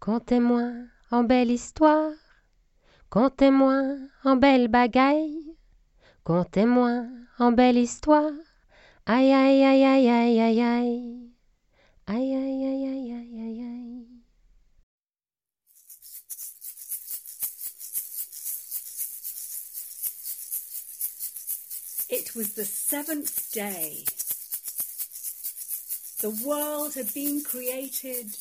Contez-moi en belle histoire, contez-moi en belle bagaille, contez-moi en belle histoire. Aïe aïe aïe aïe aïe. Aïe aïe aïe aïe aïe aïe aïe. It was the seventh day. The world had been created.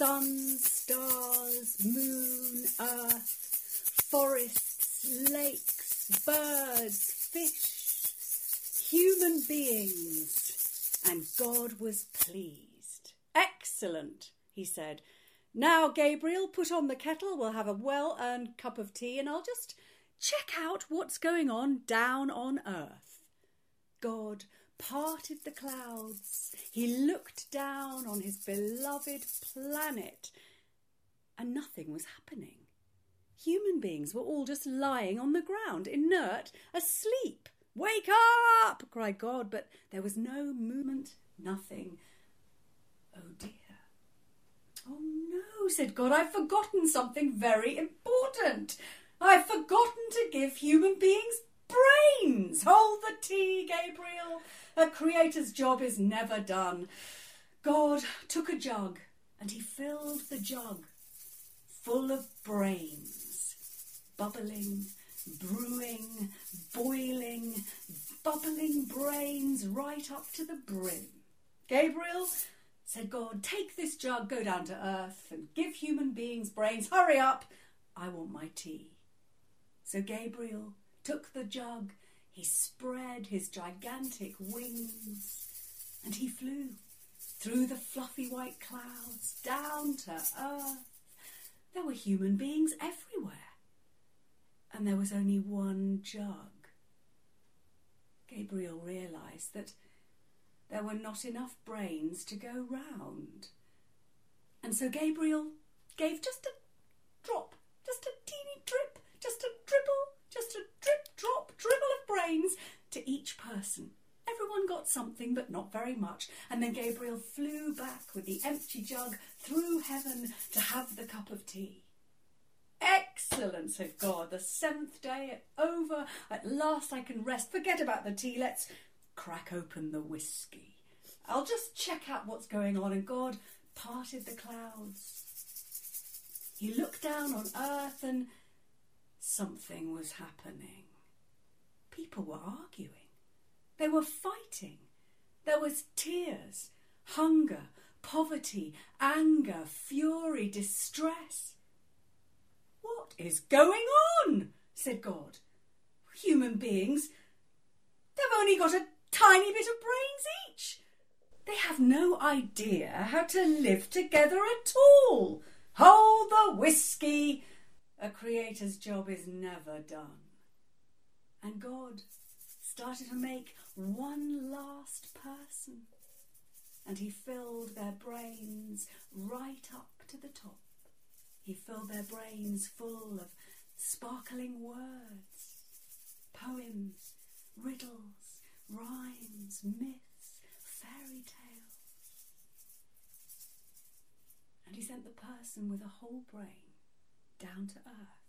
Sun, stars, moon, earth, forests, lakes, birds, fish, human beings, and God was pleased. Excellent, he said. Now, Gabriel, put on the kettle. We'll have a well earned cup of tea, and I'll just check out what's going on down on earth. God parted the clouds. He looked down on his beloved planet, and nothing was happening. Human beings were all just lying on the ground, inert, asleep. Wake up! cried God, but there was no movement, nothing. Oh dear. Oh no, said God, I've forgotten something very important. I've forgotten to give human beings brains. Hold the tea, Gabriel. A creator's job is never done. God took a jug and he filled the jug full of brains, bubbling, brewing, boiling, bubbling brains right up to the brim. Gabriel, said God, take this jug, go down to earth, and give human beings brains. Hurry up, I want my tea. So Gabriel took the jug, he spread his gigantic wings, and he flew through the fluffy white clouds down to earth. There were human beings everywhere, and there was only one jug. Gabriel realized that there were not enough brains to go round. And so Gabriel gave just a drop, just a teeny drip, just a dribble, just a drip, drop, dribble of brains to each person. Everyone got something, but not very much. And then Gabriel flew back with the empty jug through heaven to have the cup of tea. Excellent, said God. The seventh day over. At last I can rest. Forget about the tea. Let's crack open the whiskey. I'll just check out what's going on. And God parted the clouds. He looked down on earth and something was happening. People were arguing. They were fighting. There was tears, hunger, poverty, anger, fury, distress. What is going on? said God. Human beings, they've only got a tiny bit of brains each. They have no idea how to live together at all. Hold the whiskey. A creator's job is never done. And God started to make one last person. And he filled their brains right up to the top. He filled their brains full of sparkling words, poems, riddles, rhymes, myths, fairy tales. And he sent the person with a whole brain down to earth.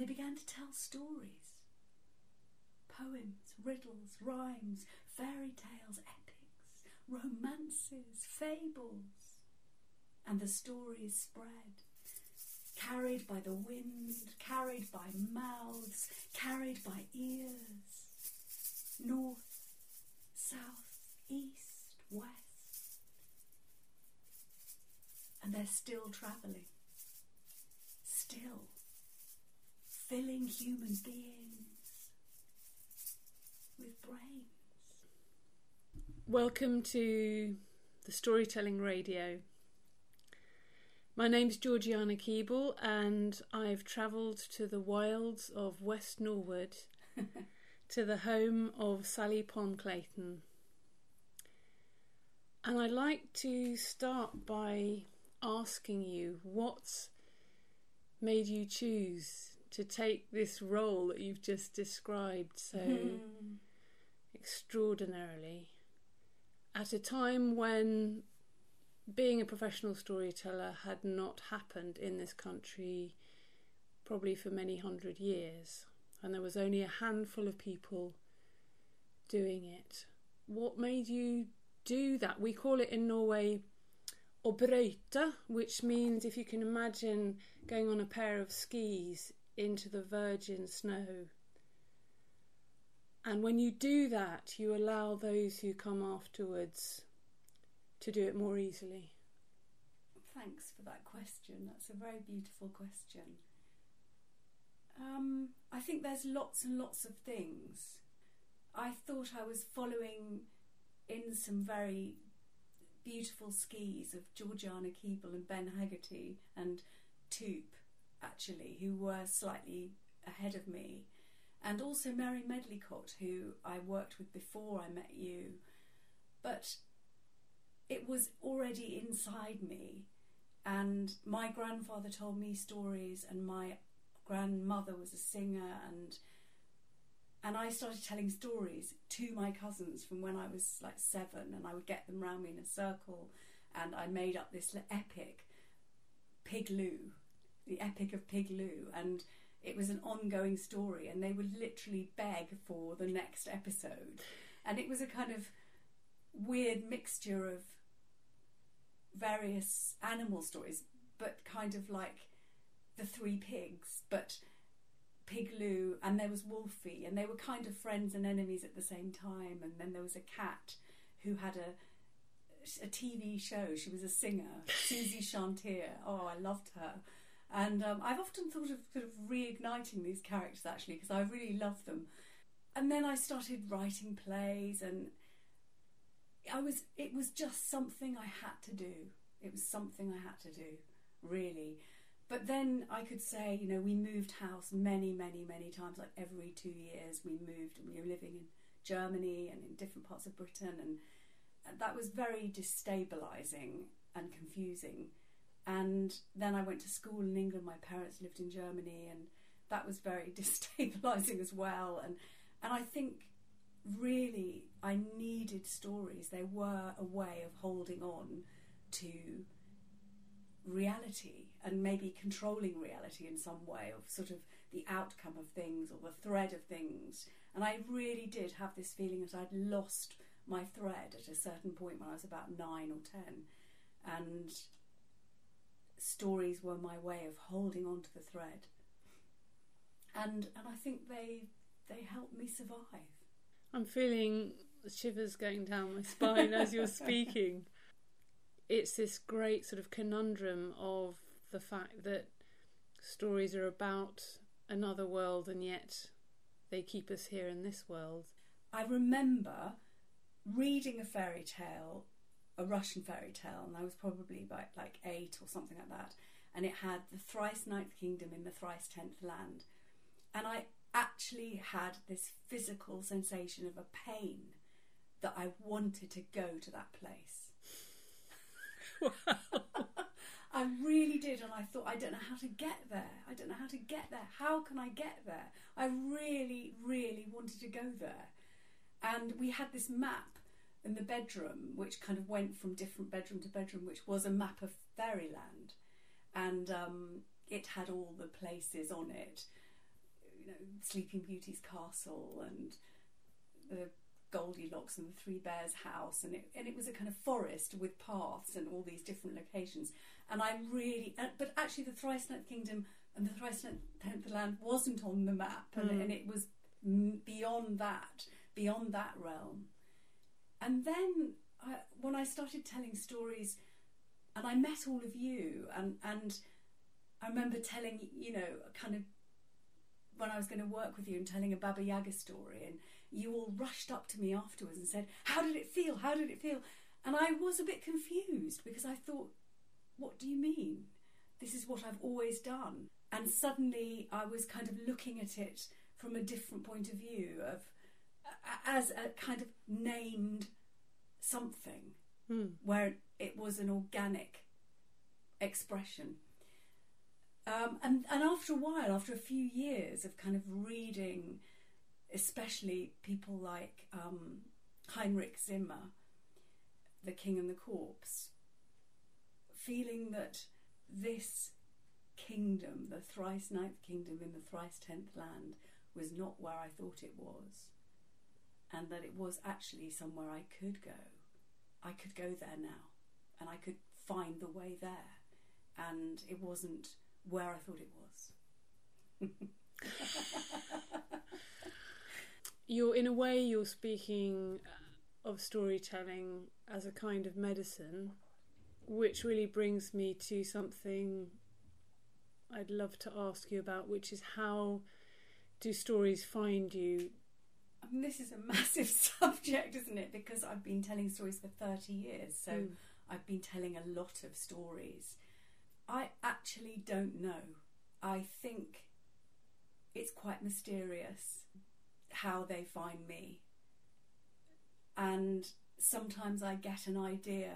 They began to tell stories. Poems, riddles, rhymes, fairy tales, epics, romances, fables. And the stories spread, carried by the wind, carried by mouths, carried by ears, north, south, east, west. And they're still travelling, still filling human beings with brains. Welcome to the Storytelling Radio. My name's Georgiana Keeble, and I've travelled to the wilds of West Norwood to the home of Sally Pomme Clayton. And I'd like to start by asking you what's made you choose to take this role that you've just described so mm-hmm. extraordinarily at a time when being a professional storyteller had not happened in this country probably for many hundred years, and there was only a handful of people doing it. What made you do that? We call it in Norway obrøyte, which means if you can imagine going on a pair of skis into the virgin snow. And when you do that, you allow those who come afterwards to do it more easily. Thanks for that question. That's a very beautiful question. Um, I think there's lots and lots of things. I thought I was following in some very beautiful skis of Georgiana Keeble and Ben Haggerty and Toop, actually, who were slightly ahead of me, and also Mary Medlicott, who I worked with before I met you. But it was already inside me, and my grandfather told me stories, and my grandmother was a singer, and and I started telling stories to my cousins from when I was like seven, and I would get them round me in a circle, and I made up this epic, Pig Lou, the epic of Pig Lou, and it was an ongoing story, and they would literally beg for the next episode, and it was a kind of weird mixture of various animal stories, but kind of like the three pigs, but Pig Lou, and there was Wolfie, and they were kind of friends and enemies at the same time. And then there was a cat who had a a TV show. She was a singer, Susie Chantier. Oh, I loved her. And um, I've often thought of sort of reigniting these characters actually because I really love them. And then I started writing plays, and I was it was just something I had to do. It was something I had to do, really. But then I could say, you know, we moved house many, many, many times, like every two years we moved and we were living in Germany and in different parts of Britain and that was very destabilizing and confusing. And then I went to school in England. My parents lived in Germany, and that was very destabilizing as well. And and I think really I needed stories. They were a way of holding on to reality and maybe controlling reality in some way of sort of the outcome of things or the thread of things. And I really did have this feeling that I'd lost my thread at a certain point when I was about nine or ten. And stories were my way of holding on to the thread. And and I think they they helped me survive. I'm feeling shivers going down my spine as you're speaking it's this great sort of conundrum of the fact that stories are about another world and yet they keep us here in this world. I remember reading a fairy tale, a Russian fairy tale, and I was probably about like eight or something like that, and it had the thrice ninth kingdom in the thrice tenth land. And I actually had this physical sensation of a pain that I wanted to go to that place. I really did, and I thought, I don't know how to get there. I don't know how to get there. How can I get there? I really, really wanted to go there. And we had this map in the bedroom, which kind of went from different bedroom to bedroom, which was a map of fairyland. And um, it had all the places on it, you know, Sleeping Beauty's castle and the Goldilocks and the Three Bears house, and it and it was a kind of forest with paths and all these different locations. And I really, uh, but actually, the Thrice Ninth Kingdom and the Thrice Tenth Land wasn't on the map, and, mm. and it was beyond that, beyond that realm. And then I, when I started telling stories, and I met all of you, and and I remember telling you know kind of when I was going to work with you and telling a Baba Yaga story and you all rushed up to me afterwards and said, How did it feel? How did it feel? And I was a bit confused because I thought, What do you mean? This is what I've always done. And suddenly I was kind of looking at it from a different point of view of as a kind of named something mm. where it was an organic expression. Um, and, and after a while, after a few years of kind of reading especially people like um, Heinrich Zimmer, The King and the Corpse, feeling that this kingdom, the thrice ninth kingdom in the thrice tenth land, was not where I thought it was, and that it was actually somewhere I could go. I could go there now, and I could find the way there, and it wasn't where I thought it was. you're in a way you're speaking of storytelling as a kind of medicine which really brings me to something I'd love to ask you about which is how do stories find you I mean, this is a massive subject, isn't it? Because I've been telling stories for 30 years, so mm. I've been telling a lot of stories. I actually don't know. I think it's quite mysterious how they find me. And sometimes I get an idea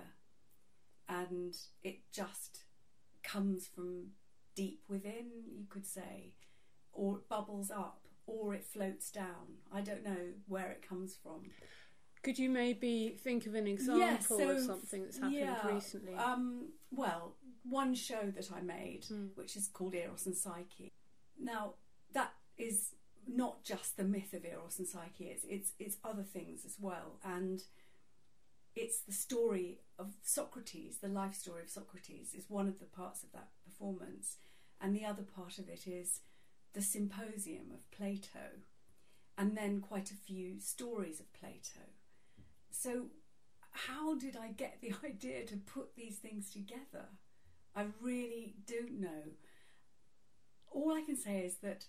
and it just comes from deep within, you could say, or it bubbles up or it floats down. I don't know where it comes from. Could you maybe think of an example yeah, so, of something that's happened yeah, recently? Um, well, one show that I made, mm. which is called Eros and Psyche. Now, that is not just the myth of Eros and Psyche, it's, it's, it's other things as well. And it's the story of Socrates, the life story of Socrates, is one of the parts of that performance. And the other part of it is the symposium of Plato, and then quite a few stories of Plato. So, how did I get the idea to put these things together? I really don't know. All I can say is that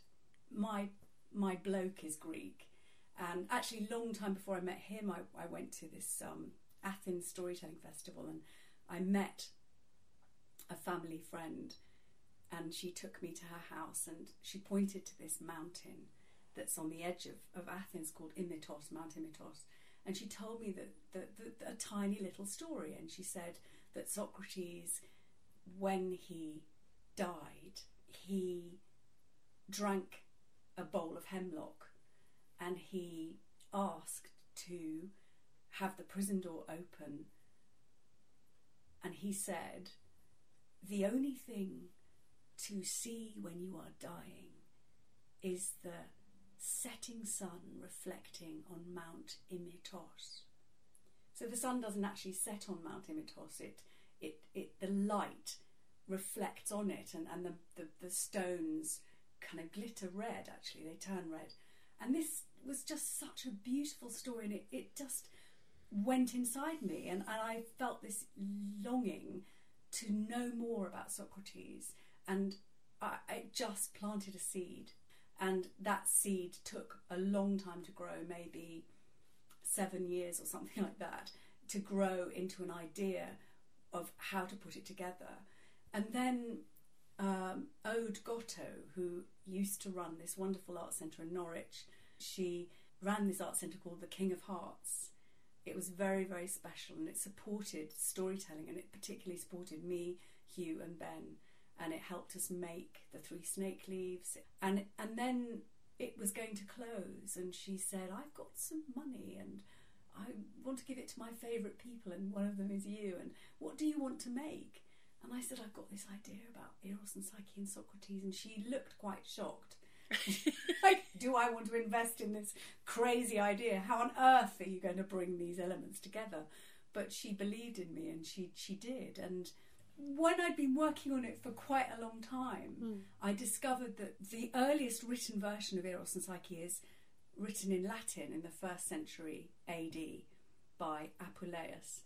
my my bloke is Greek, and actually, long time before I met him, I, I went to this um, Athens Storytelling Festival, and I met a family friend, and she took me to her house, and she pointed to this mountain that's on the edge of, of Athens called Imitos, Mount Imitos, and she told me that, that, that a tiny little story, and she said that Socrates, when he died, he drank a bowl of hemlock and he asked to have the prison door open. And he said, The only thing to see when you are dying is the setting sun reflecting on Mount Imitos. So the sun doesn't actually set on Mount Imitos, it, it, it, the light reflects on it, and, and the, the, the stones kind of glitter red, actually, they turn red. And this was just such a beautiful story, and it, it just went inside me, and, and I felt this longing to know more about Socrates, and I, I just planted a seed, and that seed took a long time to grow, maybe seven years or something like that, to grow into an idea of how to put it together. And then um, Ode Gotto, who used to run this wonderful art centre in Norwich, she ran this art centre called the King of Hearts. It was very, very special and it supported storytelling and it particularly supported me, Hugh, and Ben. And it helped us make the three snake leaves. And, and then it was going to close, and she said, I've got some money and I want to give it to my favourite people, and one of them is you. And what do you want to make? And I said, I've got this idea about Eros and Psyche and Socrates, and she looked quite shocked. like, do I want to invest in this crazy idea? How on earth are you going to bring these elements together? But she believed in me, and she she did. And when I'd been working on it for quite a long time, mm. I discovered that the earliest written version of Eros and Psyche is written in Latin in the first century AD by Apuleius.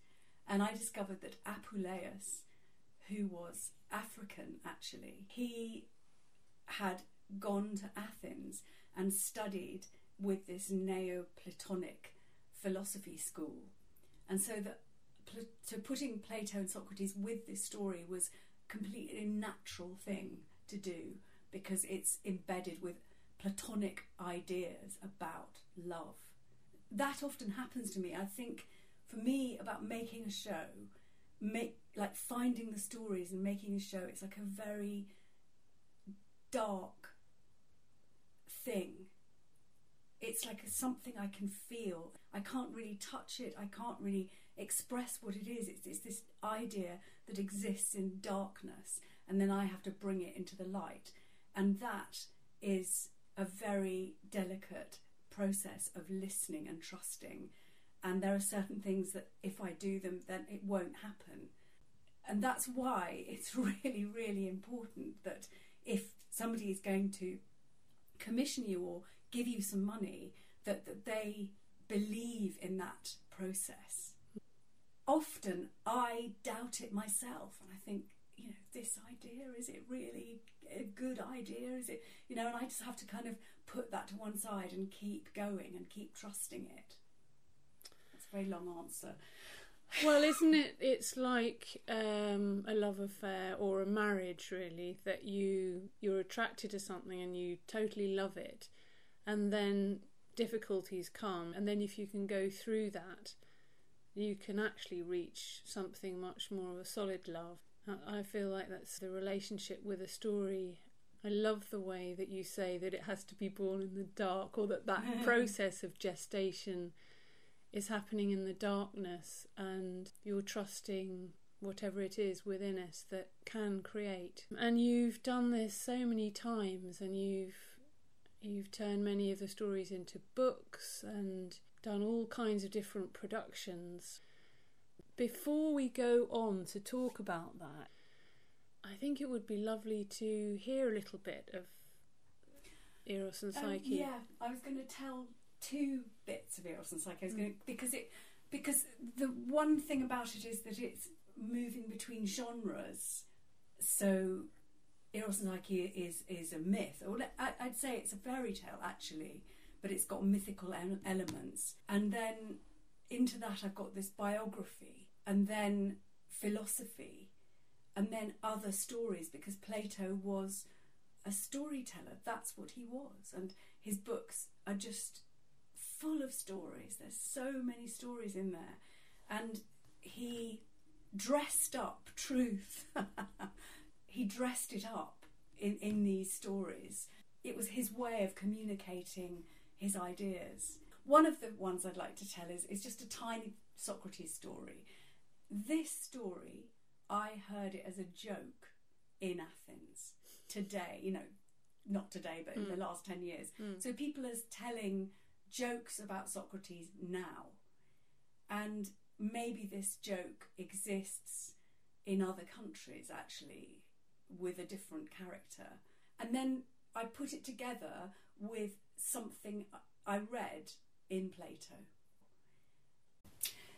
And I discovered that Apuleius who was African actually, he had gone to Athens and studied with this Neoplatonic philosophy school. And so that so putting Plato and Socrates with this story was completely a natural thing to do because it's embedded with Platonic ideas about love. That often happens to me. I think for me about making a show, make like finding the stories and making a show it's like a very dark thing it's like something i can feel i can't really touch it i can't really express what it is. It's, it's this idea that exists in darkness, and then I have to bring it into the light. And that is a very delicate process of listening and trusting. And there are certain things that if I do them, then it won't happen. And that's why it's really, really important that if somebody is going to commission you or give you some money, that, that they believe in that process. Often I doubt it myself and I think, you know, this idea, is it really a good idea? Is it, you know, and I just have to kind of put that to one side and keep going and keep trusting it. That's a very long answer. Well, isn't it? It's like um, a love affair or a marriage, really. That you you're attracted to something and you totally love it, and then difficulties come, and then if you can go through that, you can actually reach something much more of a solid love. I feel like that's the relationship with a story. I love the way that you say that it has to be born in the dark, or that that process of gestation is happening in the darkness, and you're trusting whatever it is within us that can create. And you've done this so many times, and you've you've turned many of the stories into books and done all kinds of different productions. Before we go on to talk about that, I think it would be lovely to hear a little bit of Eros and Um, Psyche. yeah, I was going to tell two bits of Eros and Psyche. I was going to, because it because the one thing about it is that it's moving between genres. So Eros and Psyche is is a myth, or I'd say it's a fairy tale actually, but it's got mythical elements. And then into that, I've got this biography, and then philosophy, and then other stories because Plato was a storyteller. That's what he was, and his books are just full of stories. There's so many stories in there, and he dressed up truth. he dressed it up in, in these stories. It was his way of communicating his ideas. One of the ones I'd like to tell is, is just a tiny Socrates story. This story, I heard it as a joke in Athens today, you know, not today, but in the hmm. last 10 years. Hmm. So people are telling jokes about Socrates now. And maybe this joke exists in other countries actually with a different character. And then I put it together with something I read in Plato.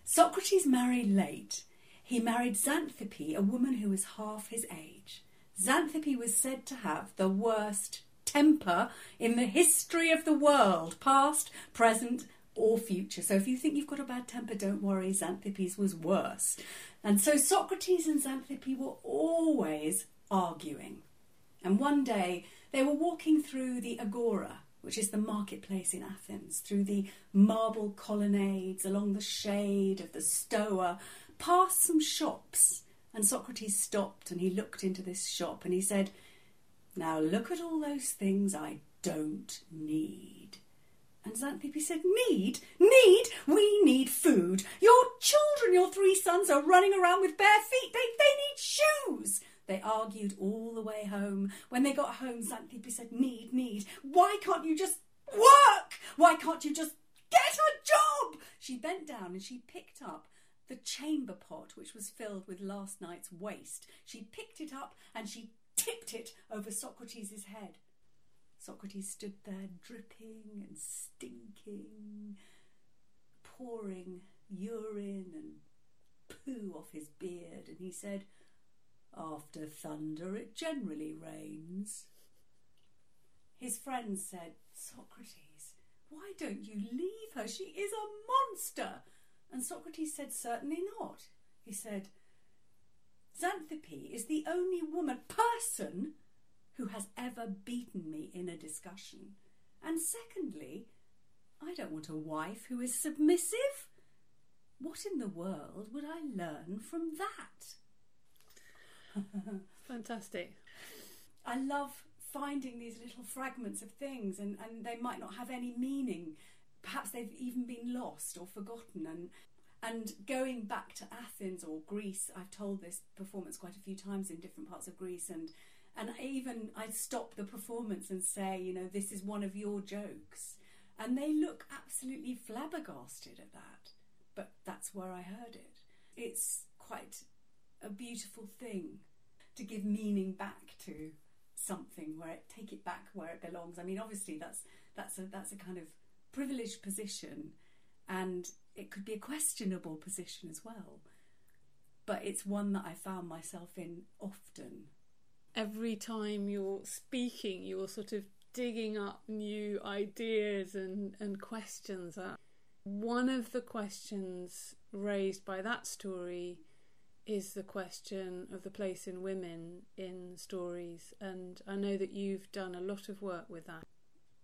Socrates married late. He married Xanthippe, a woman who was half his age. Xanthippe was said to have the worst temper in the history of the world, past, present, or future. So if you think you've got a bad temper, don't worry, Xanthippe's was worse. And so Socrates and Xanthippe were always arguing. And one day they were walking through the Agora, which is the marketplace in Athens, through the marble colonnades, along the shade of the Stoa, past some shops. And Socrates stopped and he looked into this shop and he said, Now look at all those things I don't need. And Xanthippe said, Need? Need? We need food. Your children, your three sons, are running around with bare feet. They, they need shoes. They argued all the way home. When they got home, Xanthippe said, Need, need. Why can't you just work? Why can't you just get a job? She bent down and she picked up the chamber pot which was filled with last night's waste. She picked it up and she tipped it over Socrates' head. Socrates stood there dripping and stinking, pouring urine and poo off his beard, and he said, After thunder it generally rains. His friends said, Socrates, why don't you leave her? She is a monster. And Socrates said, Certainly not. He said, Xanthippe is the only woman, person, who has ever beaten me in a discussion. And secondly, I don't want a wife who is submissive. What in the world would I learn from that? Fantastic. I love finding these little fragments of things, and, and they might not have any meaning. Perhaps they've even been lost or forgotten. And And going back to Athens or Greece, I've told this performance quite a few times in different parts of Greece, and and even I'd stop the performance and say, you know, this is one of your jokes, and they look absolutely flabbergasted at that. But that's where I heard it. It's quite a beautiful thing to give meaning back to something where it take it back where it belongs. I mean, obviously that's that's a that's a kind of privileged position, and it could be a questionable position as well. But it's one that I found myself in often. Every time you're speaking, you're sort of digging up new ideas and, and questions. One of the questions raised by that story is the question of the place in women in stories, and I know that you've done a lot of work with that.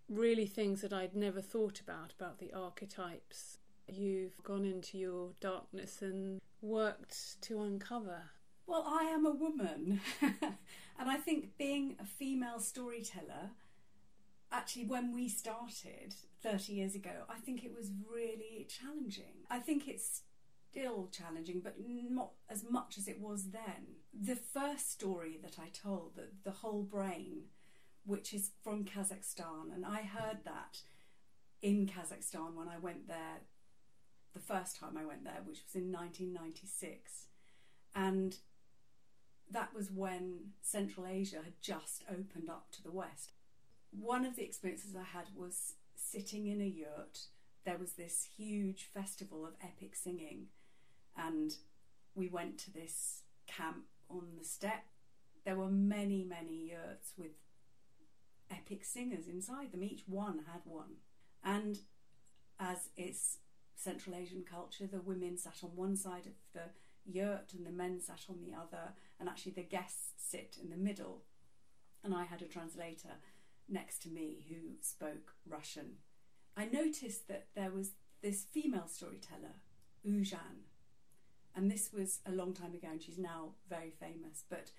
Really, things that I'd never thought about, about the archetypes. You've gone into your darkness and worked to uncover. Well, I am a woman, and I think being a female storyteller, actually, when we started 30 years ago, I think it was really challenging. I think it's still challenging, but not as much as it was then. The first story that I told, the, the whole brain, which is from Kazakhstan, and I heard that in Kazakhstan when I went there the first time I went there, which was in 1996. And that was when Central Asia had just opened up to the West. One of the experiences I had was sitting in a yurt. There was this huge festival of epic singing and we went to this camp on the steppe. There were many, many yurts with epic singers inside them. Each one had one. And as it's Central Asian culture, the women sat on one side of the yurt and the men sat on the other, and actually the guests sit in the middle. And I had a translator next to me who spoke Russian. I noticed that there was this female storyteller, Ulzhan, and this was a long time ago, and she's now very famous. But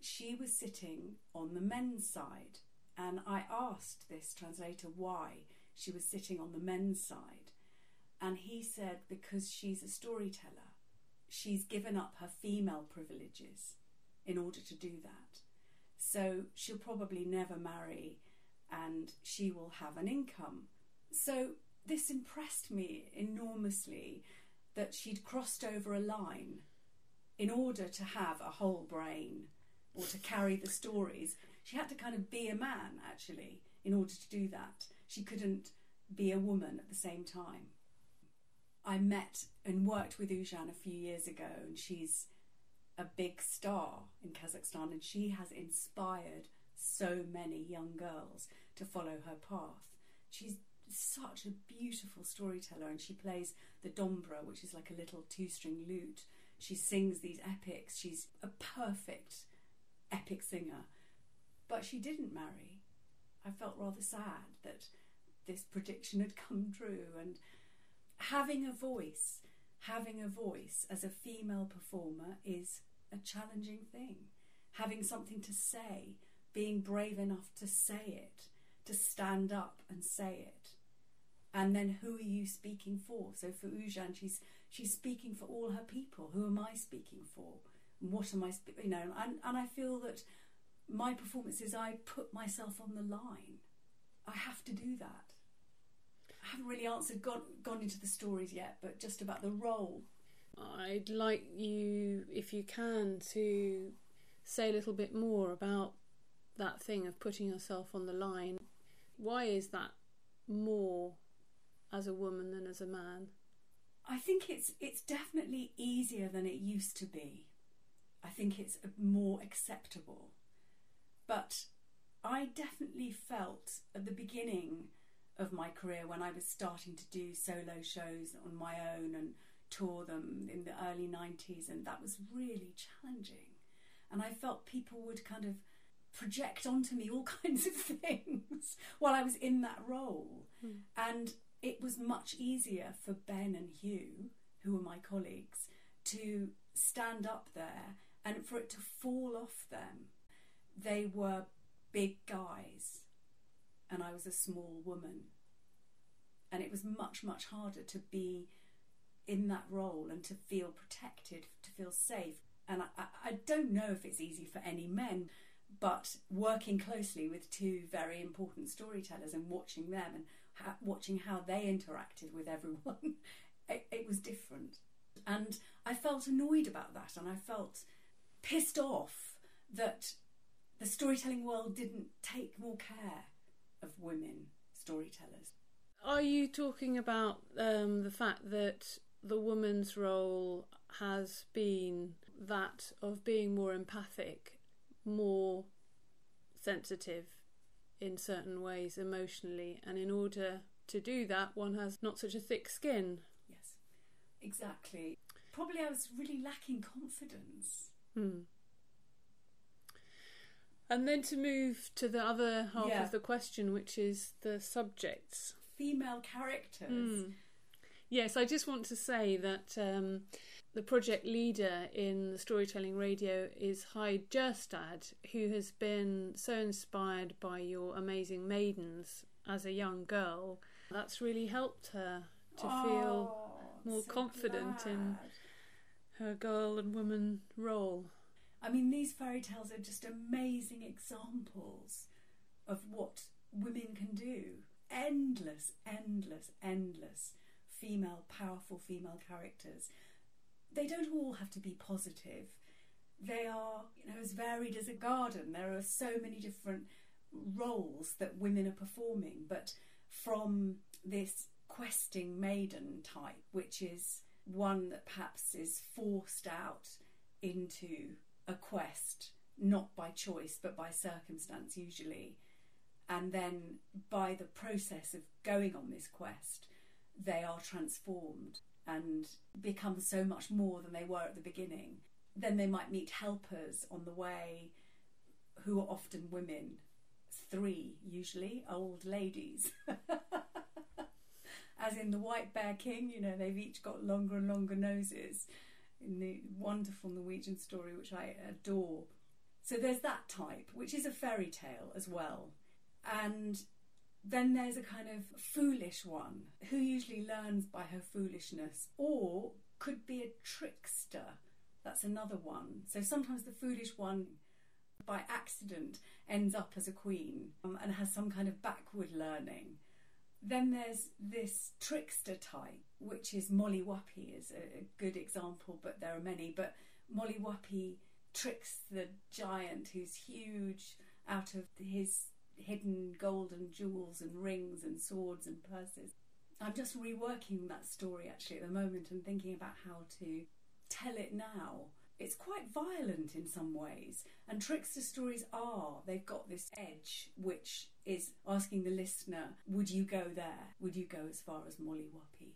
she was sitting on the men's side, and I asked this translator why she was sitting on the men's side, and he said because she's a storyteller, she's given up her female privileges in order to do that. So she'll probably never marry and she will have an income. So this impressed me enormously that she'd crossed over a line in order to have a whole brain or to carry the stories. She had to kind of be a man, actually, in order to do that. She couldn't be a woman at the same time. I met and worked with Ulzhan a few years ago, and she's a big star in Kazakhstan, and she has inspired so many young girls to follow her path. She's such a beautiful storyteller, and she plays the dombra, which is like a little two string lute. She sings these epics. She's a perfect epic singer. But she didn't marry. I felt rather sad that this prediction had come true. And having a voice, having a voice as a female performer is a challenging thing. Having something to say, being brave enough to say it, to stand up and say it and then who are you speaking for? So for Ulzhan, she's she's speaking for all her people. Who am I speaking for? What am I, spe- you know? And and I feel that my performances, I put myself on the line. I have to do that. I haven't really answered, gone gone into the stories yet, but just about the role. I'd like you, if you can, to say a little bit more about that thing of putting yourself on the line. Why is that more as a woman than as a man? I think it's it's definitely easier than it used to be. I think it's more acceptable. But I definitely felt at the beginning of my career when I was starting to do solo shows on my own and tour them in the early 90s and that was really challenging. And I felt people would kind of project onto me all kinds of things while I was in that role. Mm. And it was much easier for Ben and Hugh, who were my colleagues, to stand up there and for it to fall off them. They were big guys, and I was a small woman. And it was much, much harder to be in that role and to feel protected, to feel safe. And I, I don't know if it's easy for any men, but working closely with two very important storytellers and watching them and watching how they interacted with everyone, it, it was different. And I felt annoyed about that and I felt pissed off that the storytelling world didn't take more care of women storytellers. Are you talking about um, the fact that the woman's role has been that of being more empathic, more sensitive in certain ways emotionally, and in order to do that, one has not such a thick skin? Yes, exactly. Probably I was really lacking confidence. Hmm. And then to move to the other half Yeah. of the question, which is the subjects. Female characters. Mm. Yes, I just want to say that um, the project leader in the storytelling radio is Hyde Jerstad, who has been so inspired by your amazing maidens as a young girl. That's really helped her to feel Oh, more so confident in- her girl and woman role. I mean, these fairy tales are just amazing examples of what women can do. Endless, endless, endless female, powerful female characters. They don't all have to be positive. They are, you know, as varied as a garden. There are so many different roles that women are performing, but from this questing maiden type, which is one that perhaps is forced out into a quest, not by choice but by circumstance usually. And then by the process of going on this quest, they are transformed and become so much more than they were at the beginning. Then they might meet helpers on the way who are often women, three usually, old ladies. As in the White Bear King, you know, they've each got longer and longer noses in the wonderful Norwegian story, which I adore. So there's that type, which is a fairy tale as well. And then there's a kind of foolish one who usually learns by her foolishness or could be a trickster. That's another one. So sometimes the foolish one by accident ends up as a queen um, and has some kind of backward learning. Then there's this trickster type, which is Molly Whuppie, is a, a good example, but there are many. But Molly Whuppie tricks the giant who's huge out of his hidden gold and jewels and rings and swords and purses. I'm just reworking that story actually at the moment and thinking about how to tell it now. It's quite violent in some ways, and trickster stories are. They've got this edge which is asking the listener, Would you go there? Would you go as far as Molly Whuppie?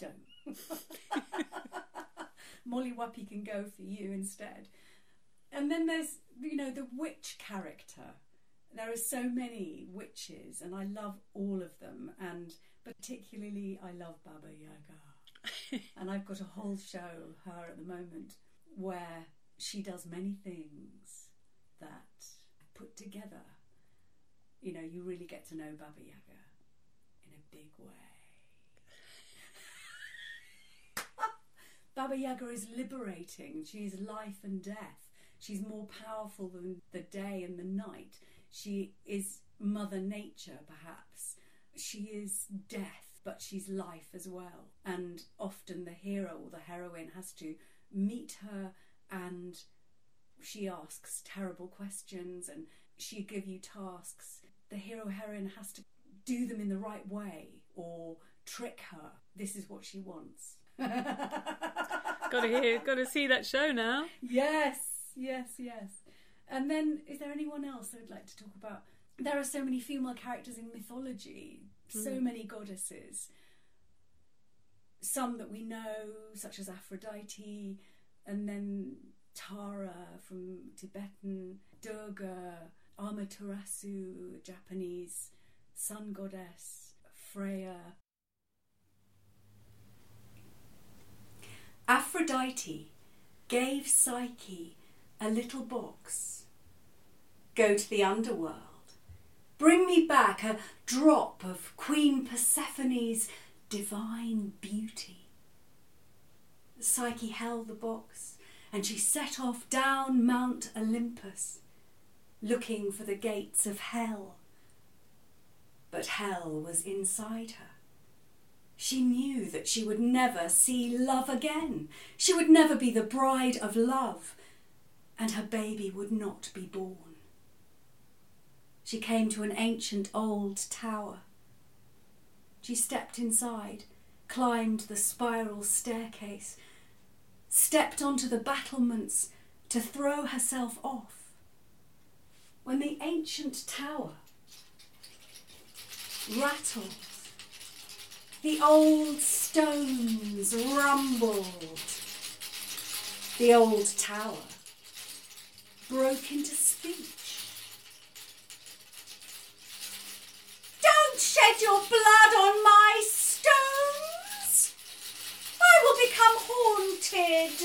Don't. Molly Whuppie can go for you instead. And then there's, you know, the witch character. There are so many witches, and I love all of them, and particularly I love Baba Yaga. and I've got a whole show, of her at the moment, where she does many things that put together. You know, you really get to know Baba Yaga in a big way. Baba Yaga is liberating. She is life and death. She's more powerful than the day and the night. She is Mother Nature, perhaps. She is death, but she's life as well. And often the hero or the heroine has to meet her and she asks terrible questions and she give you tasks. The hero heroine has to do them in the right way or trick her. This is what she wants. got to hear, got to see that show now. Yes, yes, yes. And then, is there anyone else I'd like to talk about? There are so many female characters in mythology, so Mm. many goddesses. Some that we know, such as Aphrodite, and then Tara from Tibetan, Durga, Amaterasu, Japanese sun goddess, Freya. Aphrodite gave Psyche a little box. Go to the underworld. Bring me back a drop of Queen Persephone's divine beauty. Psyche held the box and she set off down Mount Olympus, looking for the gates of hell. But hell was inside her. She knew that she would never see love again. She would never be the bride of love, and her baby would not be born. She came to an ancient old tower. She stepped inside, climbed the spiral staircase, stepped onto the battlements to throw herself off. When the ancient tower rattled, the old stones rumbled, the old tower broke into speech. Don't shed your blood on my stones. I will become haunted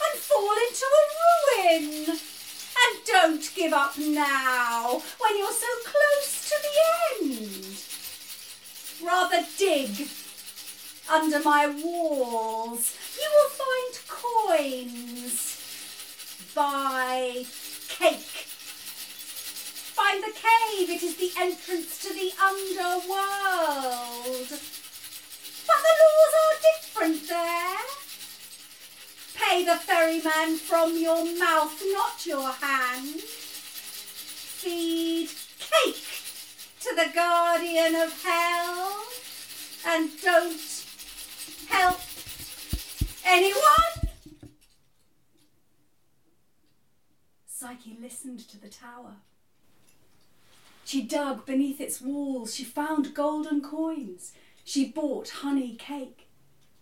and fall into a ruin. And don't give up now when you're so close to the end. Rather dig under my walls. You will find coins. Buy cake. Find the cave. It is the entrance to the underworld. But the laws are different there. Pay the ferryman from your mouth, not your hand. Feed cake to the guardian of hell. And don't help anyone. Psyche listened to the tower. She dug beneath its walls. She found golden coins. She bought honey cake.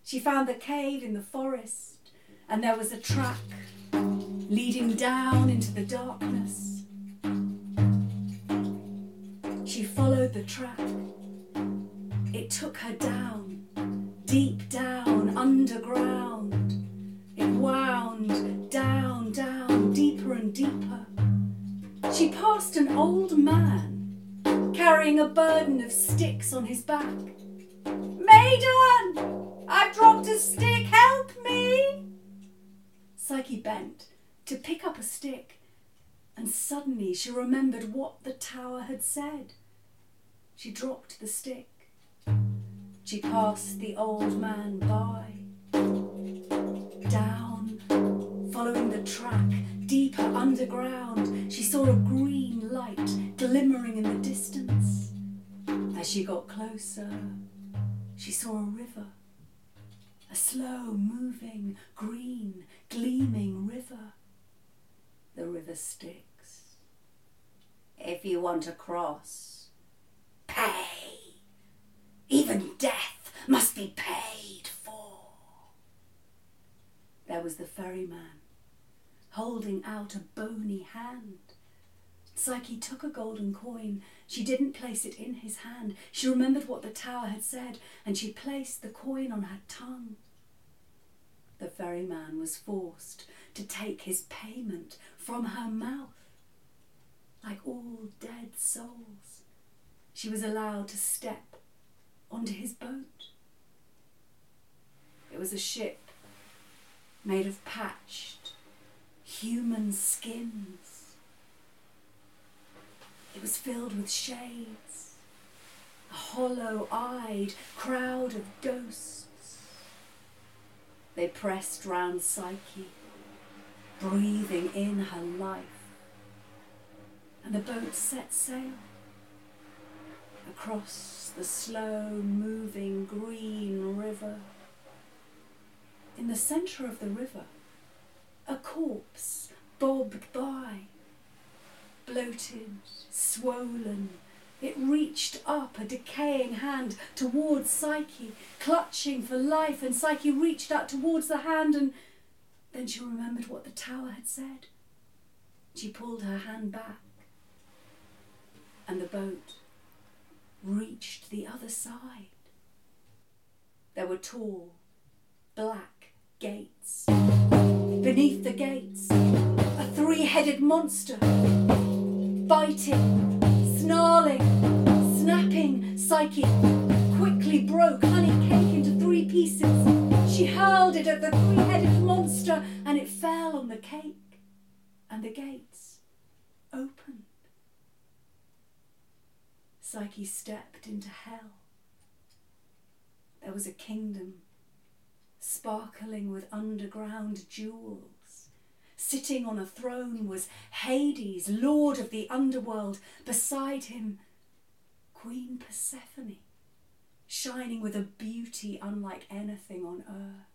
She found the cave in the forest, and there was a track leading down into the darkness. She followed the track. It took her down, deep down, underground. It wound down, down, deeper and deeper. She passed an old man carrying a burden of sticks on his back. Maiden, I've dropped a stick, help me! Psyche bent to pick up a stick, and suddenly she remembered what the tower had said. She dropped the stick. She passed the old man by. Down, following the track, deeper underground, she saw a green light glimmering in the distance. As she got closer, she saw a river. A slow moving, green, gleaming river. The river Styx. If you want to cross, pay. Even death must be paid for. There was the ferryman, holding out a bony hand. Psyche took a golden coin. She didn't place it in his hand. She remembered what the tower had said, and she placed the coin on her tongue. The ferryman was forced to take his payment from her mouth. Like all dead souls, she was allowed to step onto his boat. It was a ship made of patched human skins. It was filled with shades, a hollow eyed crowd of ghosts. They pressed round Psyche, breathing in her life, and the boat set sail across the slow moving green river. In the centre of the river, a corpse bobbed by, bloated, swollen. It reached up a decaying hand towards Psyche, clutching for life, and Psyche reached out towards the hand, and then she remembered what the tower had said. She pulled her hand back, and the boat reached the other side. There were tall, black gates. Beneath the gates, a three headed monster, biting, snarling, snapping. Psyche quickly broke honey cake into three pieces. She hurled it at the three headed monster and it fell on the cake, and the gates opened. Psyche stepped into hell. There was a kingdom sparkling with underground jewels. Sitting on a throne was Hades, lord of the underworld. Beside him, Queen Persephone, shining with a beauty unlike anything on earth.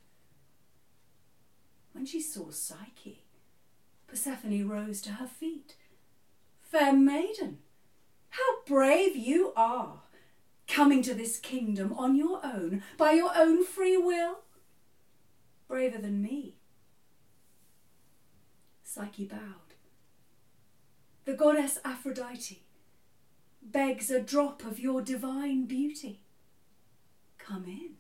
When she saw Psyche, Persephone rose to her feet. Fair maiden, how brave you are, coming to this kingdom on your own, by your own free will. Braver than me. Psyche bowed. The goddess Aphrodite begs a drop of your divine beauty. Come in.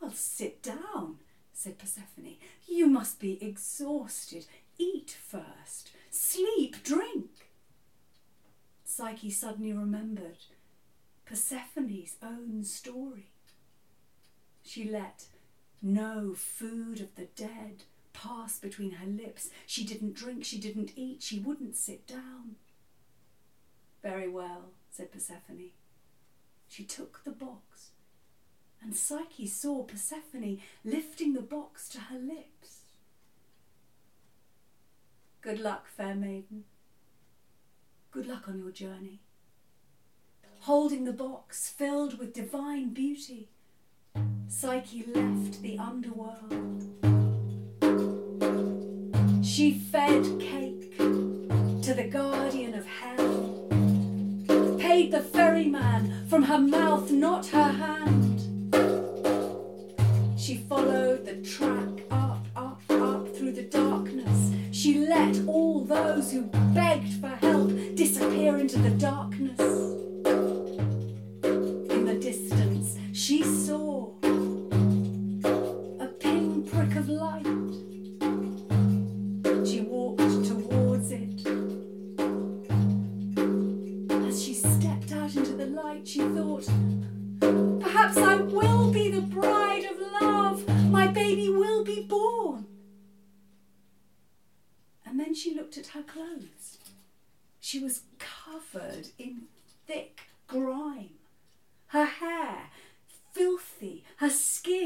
Well, sit down, said Persephone. You must be exhausted. Eat first. Sleep, drink. Psyche suddenly remembered Persephone's own story. She let no food of the dead passed between her lips. She didn't drink, she didn't eat, she wouldn't sit down. Very well, said Persephone. She took the box, and Psyche saw Persephone lifting the box to her lips. Good luck, fair maiden. Good luck on your journey. Holding the box filled with divine beauty, Psyche left the underworld. She fed cake to the guardian of hell, paid the ferryman from her mouth, not her hand. She followed the track up, up, up through the darkness. She let all those who begged for help disappear into the darkness.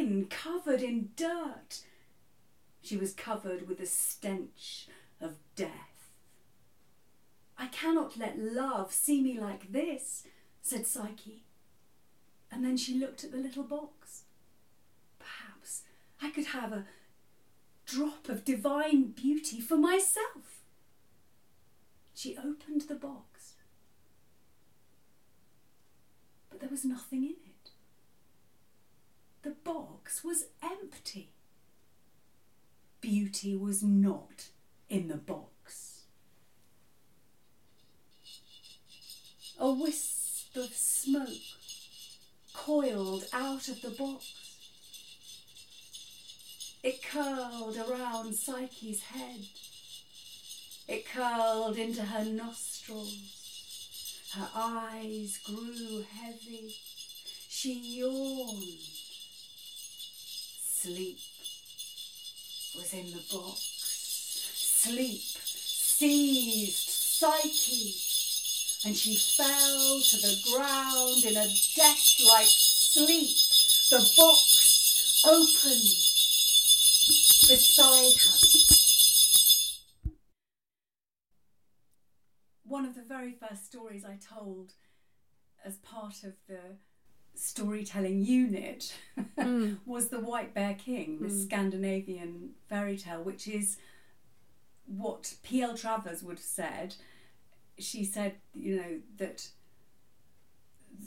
Skin covered in dirt. She was covered with the stench of death. I cannot let love see me like this, said Psyche. And then she looked at the little box. Perhaps I could have a drop of divine beauty for myself. She opened the box, but there was nothing in it. The box was empty. Beauty was not in the box. A wisp of smoke coiled out of the box. It curled around Psyche's head. It curled into her nostrils. Her eyes grew heavy. She yawned. Sleep was in the box. Sleep seized Psyche, and she fell to the ground in a death-like sleep. The box opened beside her. One of the very first stories I told as part of the storytelling unit Mm. was the White Bear King, this Mm. Scandinavian fairy tale, which is what P.L. Travers would have said. She said, you know, that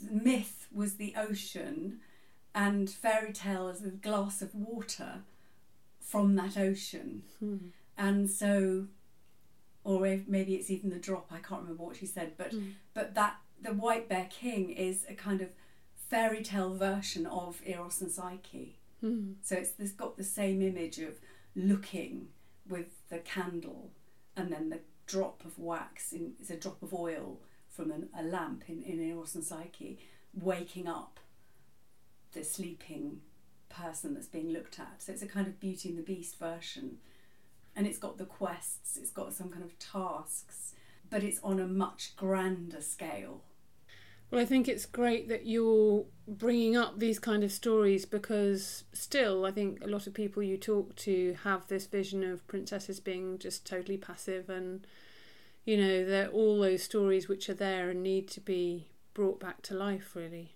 the myth was the ocean and fairy tale is a glass of water from that ocean. Mm. And so, or if- maybe it's even the drop, I can't remember what she said, but Mm. but that the White Bear King is a kind of fairy tale version of Eros and Psyche. Mm. So it's, it's got the same image of looking with the candle and then the drop of wax, in, it's a drop of oil from an, a lamp in, in Eros and Psyche, waking up the sleeping person that's being looked at. So it's a kind of Beauty and the Beast version. And it's got the quests, it's got some kind of tasks, but it's on a much grander scale. Well, I think it's great that you're bringing up these kind of stories because still, I think a lot of people you talk to have this vision of princesses being just totally passive and, you know, they're all those stories which are there and need to be brought back to life, really.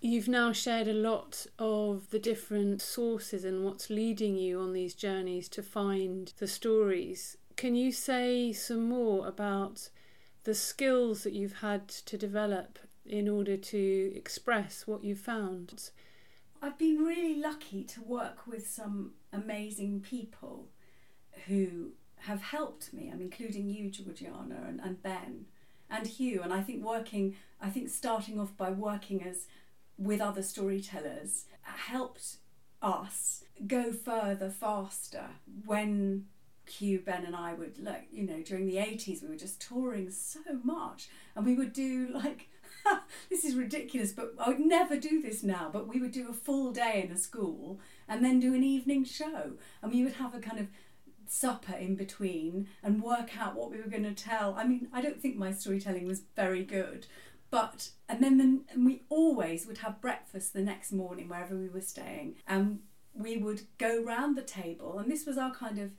You've now shared a lot of the different sources and what's leading you on these journeys to find the stories. Can you say some more about the skills that you've had to develop in order to express what you've found? I've been really lucky to work with some amazing people who have helped me. I'm including you, Georgiana, and, and Ben, and Hugh. And I think working, I think starting off by working as with other storytellers helped us go further faster when Hugh, Ben, and I would like, you know, during the 80s, we were just touring so much, and we would do like, this is ridiculous, but I would never do this now. But we would do a full day in a school and then do an evening show, and we would have a kind of supper in between and work out what we were going to tell. I mean, I don't think my storytelling was very good, but and then the, and we always would have breakfast the next morning wherever we were staying, and we would go round the table, and this was our kind of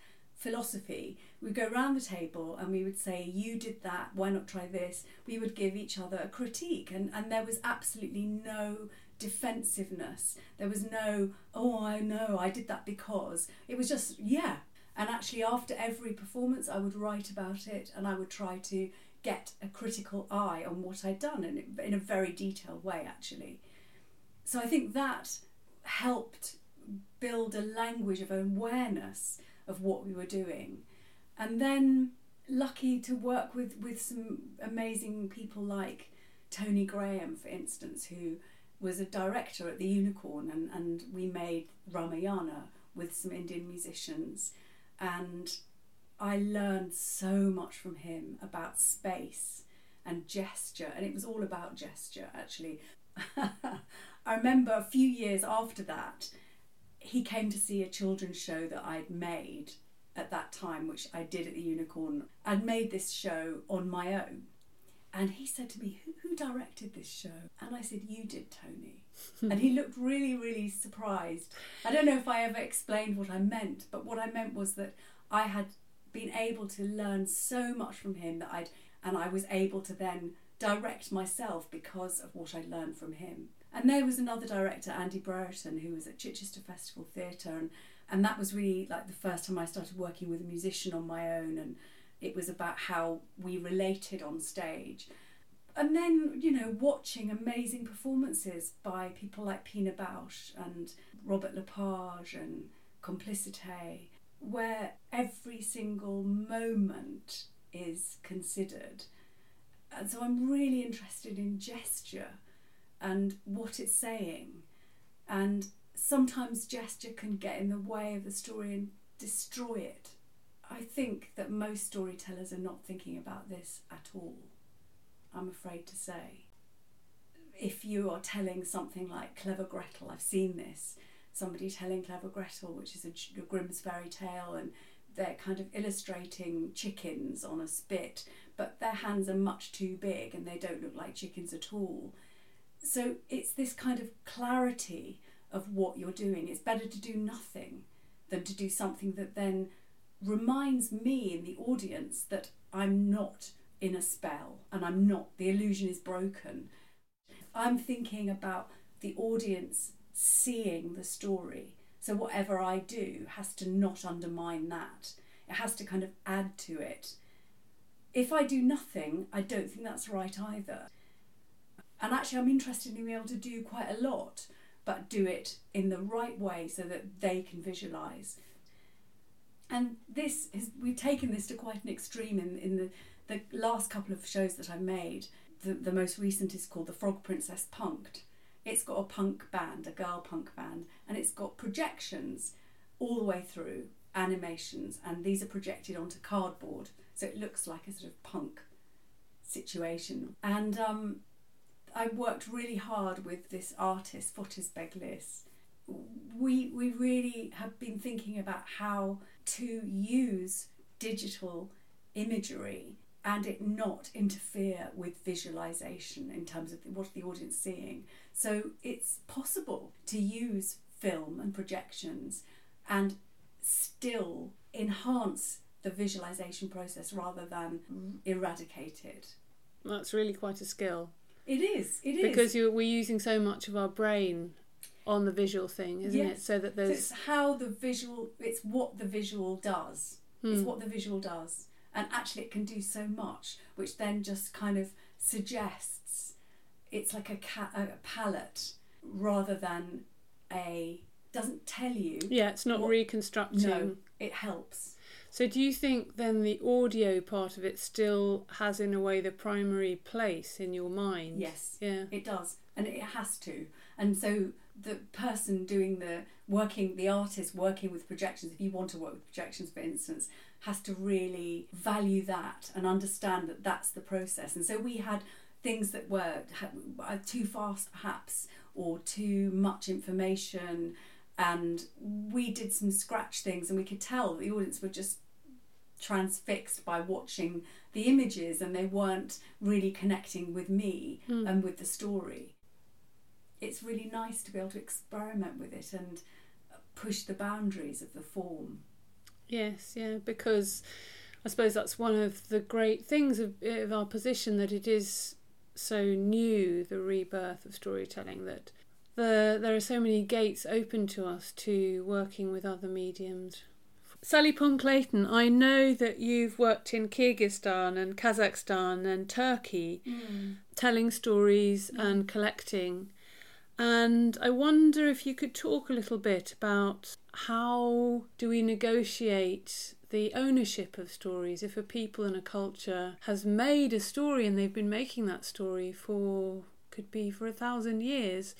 philosophy. We'd go around the table and we would say, You did that, why not try this? We would give each other a critique, and, and there was absolutely no defensiveness. There was no, Oh, I know, I did that because. It was just, Yeah. And actually, after every performance, I would write about it and I would try to get a critical eye on what I'd done and in a very detailed way, actually. So I think that helped build a language of awareness of what we were doing. And then lucky to work with, with some amazing people like Tony Graham, for instance, who was a director at the Unicorn, and, and we made Ramayana with some Indian musicians. And I learned so much from him about space and gesture, and it was all about gesture actually. I remember a few years after that, he came to see a children's show that I'd made at that time, which I did at the Unicorn. I'd made this show on my own. And he said to me, who, who directed this show? And I said, You did, Tony. and he looked really, really surprised. I don't know if I ever explained what I meant, but what I meant was that I had been able to learn so much from him that I'd, and I was able to then direct myself because of what I'd learned from him. And there was another director, Andy Brereton, who was at Chichester Festival Theatre, and, and that was really like the first time I started working with a musician on my own, and it was about how we related on stage. And then, you know, watching amazing performances by people like Pina Bausch and Robert Lepage and Complicité, where every single moment is considered. And so I'm really interested in gesture and what it's saying. And sometimes gesture can get in the way of the story and destroy it. I think that most storytellers are not thinking about this at all, I'm afraid to say. If you are telling something like Clever Gretel, I've seen this, somebody telling Clever Gretel, which is a, a Grimm's fairy tale, and they're kind of illustrating chickens on a spit, but their hands are much too big and they don't look like chickens at all so it's this kind of clarity of what you're doing. It's better to do nothing than to do something that then reminds me in the audience that I'm not in a spell and I'm not, the illusion is broken. I'm thinking about the audience seeing the story. So whatever I do has to not undermine that. It has to kind of add to it. If I do nothing, I don't think that's right either. And actually, I'm interested in being able to do quite a lot, but do it in the right way so that they can visualize. And this is, we've taken this to quite an extreme in, in the, the last couple of shows that I've made. The, the most recent is called The Frog Princess Punked. It's got a punk band, a girl punk band, and it's got projections all the way through, animations, and these are projected onto cardboard, so it looks like a sort of punk situation. And um, I worked really hard with this artist, Fotis Beglis. we we really have been thinking about how to use digital imagery and it not interfere with visualization in terms of what the audience seeing. So it's possible to use film and projections and still enhance the visualization process rather than eradicate it. That's really quite a skill. It is. It is because we're using so much of our brain on the visual thing, isn't Yes. it? So that So there's it's how the visual. It's what the visual does. It's Hmm. what the visual does, and actually, it can do so much, which then just kind of suggests it's like a, ca- a palette rather than a doesn't tell you. yeah, it's not What- reconstructing. No, it helps. So do you think then the audio part of it still has in a way the primary place in your mind? Yes. Yeah. It does, and it has to. And so the person doing the working, the artist working with projections, if you want to work with projections, for instance, has to really value that and understand that that's the process. And so we had things that were too fast, perhaps, or too much information. And we did some scratch things, and we could tell the audience were just transfixed by watching the images and they weren't really connecting with me Hmm. and with the story. It's really nice to be able to experiment with it and push the boundaries of the form. Yes, yeah, because I suppose that's one of the great things of, of our position that it is so new, the rebirth of storytelling, that the, there are so many gates open to us to working with other mediums. Sally Pomme Clayton, I know that you've worked in Kyrgyzstan and Kazakhstan and Turkey hmm. telling stories hmm. and collecting. And I wonder if you could talk a little bit about how do we negotiate the ownership of stories if a people and a culture has made a story and they've been making that story for could be for a thousand years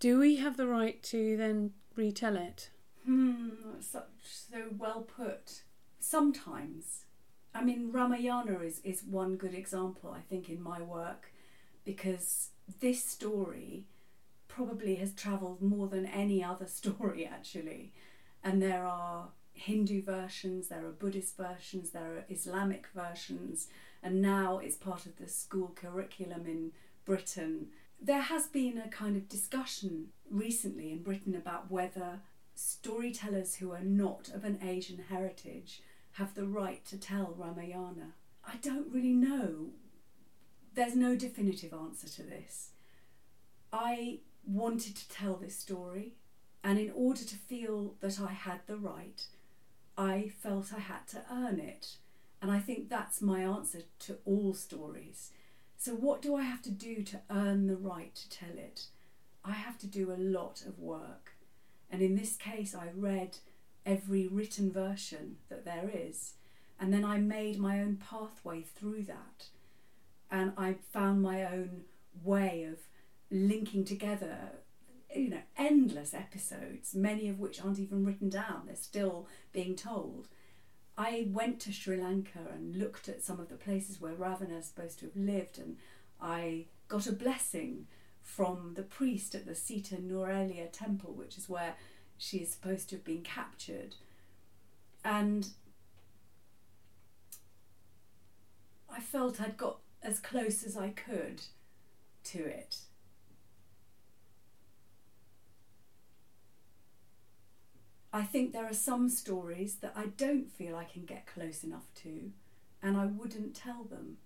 do we have the right to then retell it Hmm, that's such so well put. Sometimes, I mean, Ramayana is, is one good example, I think, in my work, because this story probably has travelled more than any other story, actually. And there are Hindu versions, there are Buddhist versions, there are Islamic versions, and now it's part of the school curriculum in Britain. There has been a kind of discussion recently in Britain about whether storytellers who are not of an Asian heritage have the right to tell Ramayana. I don't really know. There's no definitive answer to this. I wanted to tell this story, and in order to feel that I had the right, I felt I had to earn it. And I think that's my answer to all stories. So, what do I have to do to earn the right to tell it? I have to do a lot of work. And in this case, I read every written version that there is. And then I made my own pathway through that. And I found my own way of linking together, you know, endless episodes, many of which aren't even written down, they're still being told. I went to Sri Lanka and looked at some of the places where Ravana is supposed to have lived, and I got a blessing from the priest at the Sita Nurelia temple, which is where she is supposed to have been captured. And I felt I'd got as close as I could to it. I think there are some stories that I don't feel I can get close enough to, and I wouldn't tell them.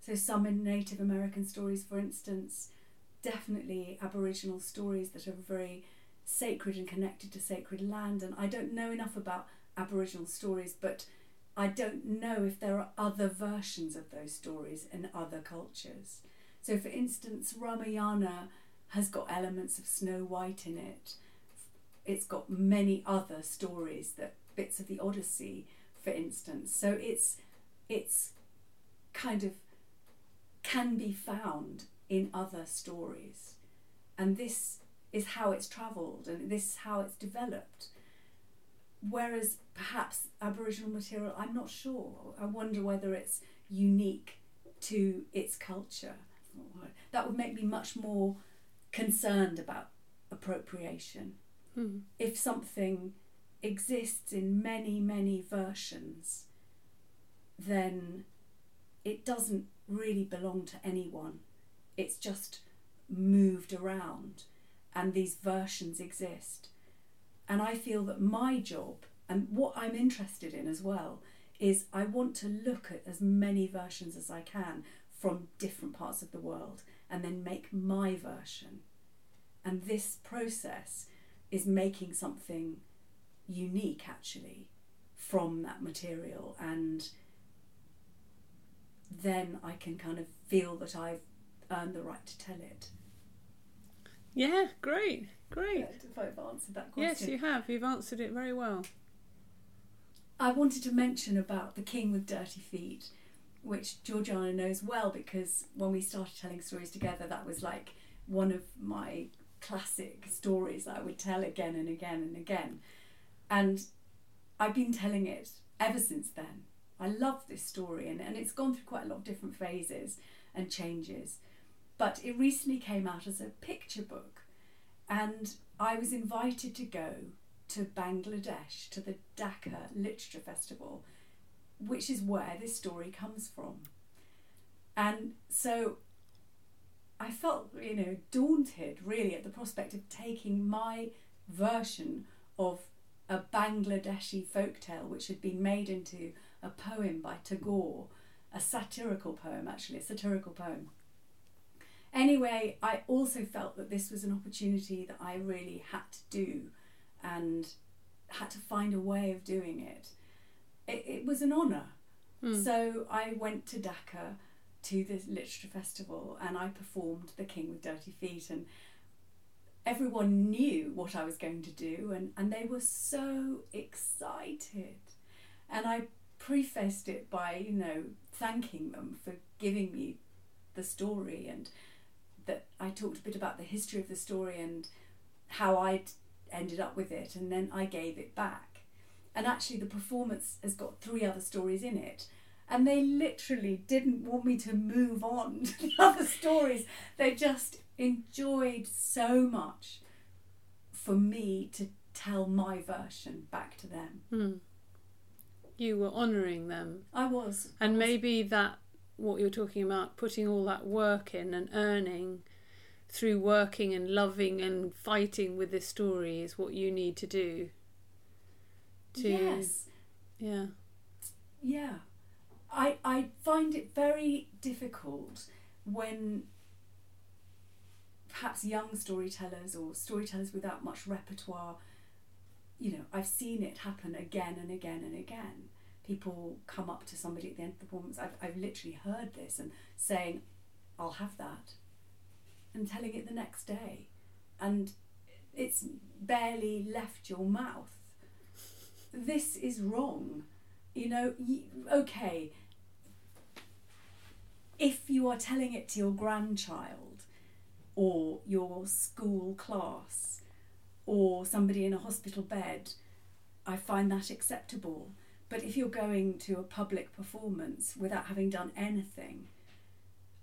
So, some in Native American stories, for instance, definitely Aboriginal stories that are very sacred and connected to sacred land. And I don't know enough about Aboriginal stories, but I don't know if there are other versions of those stories in other cultures. So, for instance, Ramayana has got elements of Snow White in it. It's got many other stories that bits of the Odyssey, for instance. So it's it's kind of can be found in other stories, and this is how it's travelled and this is how it's developed. Whereas perhaps Aboriginal material, I'm not sure. I wonder whether it's unique to its culture. That would make me much more concerned about appropriation Hmm. If something exists in many, many versions, then it doesn't really belong to anyone. It's just moved around, and these versions exist. And I feel that my job, and what I'm interested in as well, is I want to look at as many versions as I can from different parts of the world and then make my version. And this process is making something unique actually from that material and then I can kind of feel that I've earned the right to tell it. Yeah, great, great. If I've answered that question. Yes, you have. You've answered it very well. I wanted to mention about the king with dirty feet, which Georgiana knows well because when we started telling stories together, that was like one of my classic stories that I would tell again and again and again. And I've been telling it ever since then. I love this story and, and it's gone through quite a lot of different phases and changes. But it recently came out as a picture book, and I was invited to go to Bangladesh to the Dhaka Literature Festival, which is where this story comes from. And so I felt, you know, daunted really at the prospect of taking my version of a Bangladeshi folktale, which had been made into a poem by Tagore, a satirical poem, actually, a satirical poem. Anyway, I also felt that this was an opportunity that I really had to do and had to find a way of doing it. It, it was an honour. Hmm. So I went to Dhaka to this literature festival and I performed The King with Dirty Feet and everyone knew what I was going to do and, and they were so excited. And I prefaced it by, you know, thanking them for giving me the story and that I talked a bit about the history of the story and how I'd ended up with it and then I gave it back. And actually the performance has got three other stories in it. And they literally didn't want me to move on to the other stories. They just enjoyed so much for me to tell my version back to them. Hmm. You were honouring them. I was. And I was- maybe that, what you're talking about, putting all that work in and earning through working and loving and fighting with this story is what you need to do. To, Yes. Yeah. Yeah. I, I find it very difficult when perhaps young storytellers or storytellers without much repertoire, you know, I've seen it happen again and again and again. People come up to somebody at the end of the performance, I've, I've literally heard this and saying, I'll have that, and telling it the next day. And it's barely left your mouth. This is wrong. You know, okay, if you are telling it to your grandchild or your school class or somebody in a hospital bed, I find that acceptable. But if you're going to a public performance without having done anything,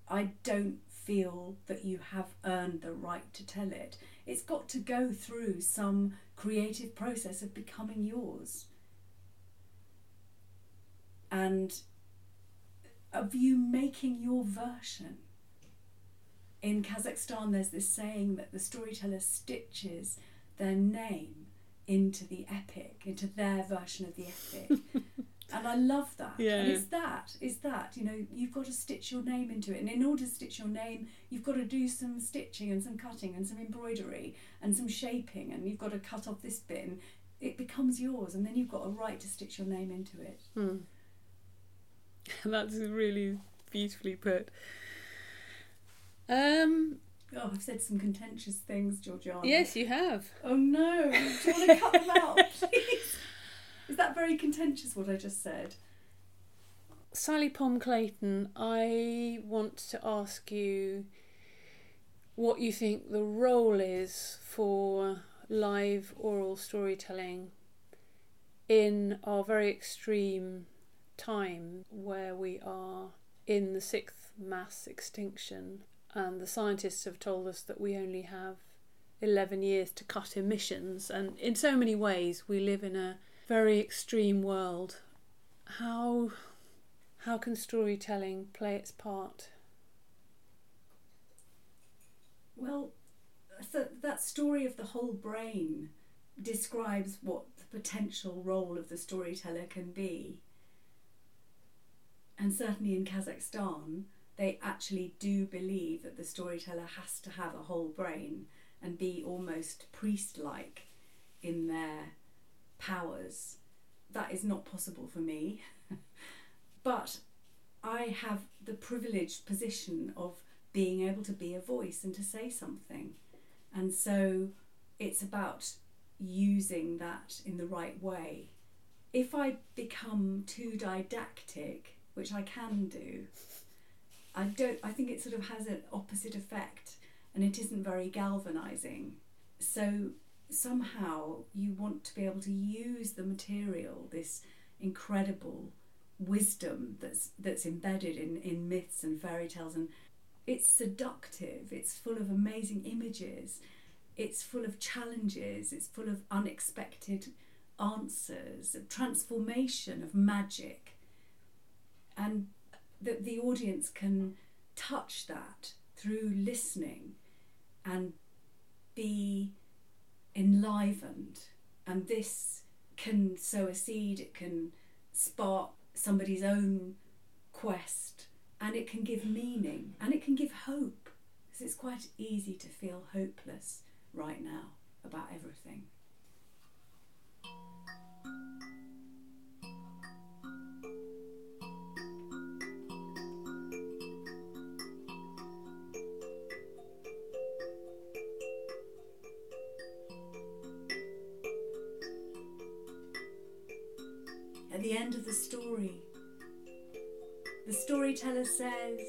I don't feel that you have earned the right to tell it. It's got to go through some creative process of becoming yours. And of you making your version. In Kazakhstan, there's this saying that the storyteller stitches their name into the epic, into their version of the epic. and I love that. Yeah. And it's that, it's that, you know, you've got to stitch your name into it. And in order to stitch your name, you've got to do some stitching and some cutting and some embroidery and some shaping, and you've got to cut off this bit. And it becomes yours, and then you've got a right to stitch your name into it. Hmm. That's really beautifully put. Um, Oh, I've said some contentious things, Georgiana. yes, you have. Oh no! Do you want to cut them out, please? Is that very contentious? What I just said. Sally Pomme Clayton, I want to ask you what you think the role is for live oral storytelling in our very extreme time where we are in the sixth mass extinction and the scientists have told us that we only have 11 years to cut emissions. And in so many ways, we live in a very extreme world. How, how can storytelling play its part? Well, th- that story of the whole brain describes what the potential role of the storyteller can be. And certainly in Kazakhstan, they actually do believe that the storyteller has to have a whole brain and be almost priest like in their powers. That is not possible for me. but I have the privileged position of being able to be a voice and to say something. And so it's about using that in the right way. If I become too didactic, which I can do, I don't I think it sort of has an opposite effect and it isn't very galvanizing. So somehow you want to be able to use the material, this incredible wisdom that's that's embedded in, in myths and fairy tales and it's seductive, it's full of amazing images, it's full of challenges, it's full of unexpected answers, of transformation, of magic. And that the audience can touch that through listening and be enlivened. And this can sow a seed, it can spark somebody's own quest, and it can give meaning and it can give hope. Because it's quite easy to feel hopeless right now about everything. At the end of the story, the storyteller says,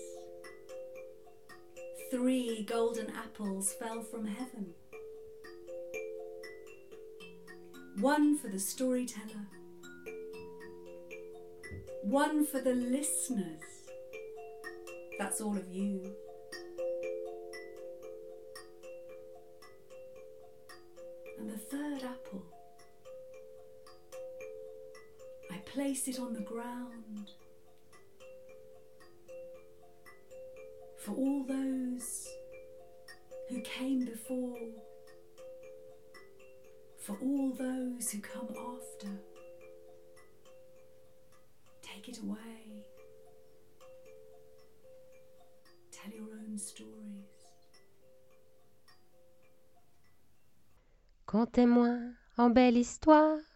Three golden apples fell from heaven. One for the storyteller, one for the listeners. That's all of you. Place it on the ground for all those who came before, for all those who come after. Take it away. Tell your own stories. Contez-moi en belle histoire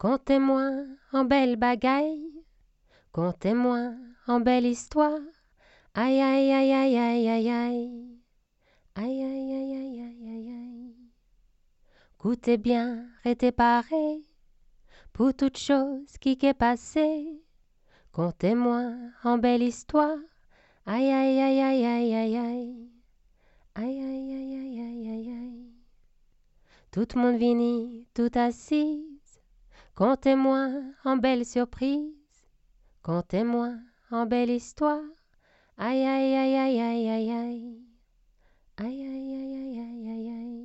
Contez-moi en belle bagaille, contez-moi en belle histoire. Aïe aïe aïe aïe aïe aïe aïe. Aïe aïe aïe aïe aïe aïe. Goûtez bien, restez paré pour toute chose qui est passée. Contez-moi en belle histoire. Aïe aïe aïe aïe aïe aïe. Aïe aïe aïe aïe aïe aïe aïe. Tout le monde vini, tout assis. Contez-moi en belle surprise, contez-moi en belle histoire. Aïe aïe aïe aïe aïe aïe aïe. Aïe aïe aïe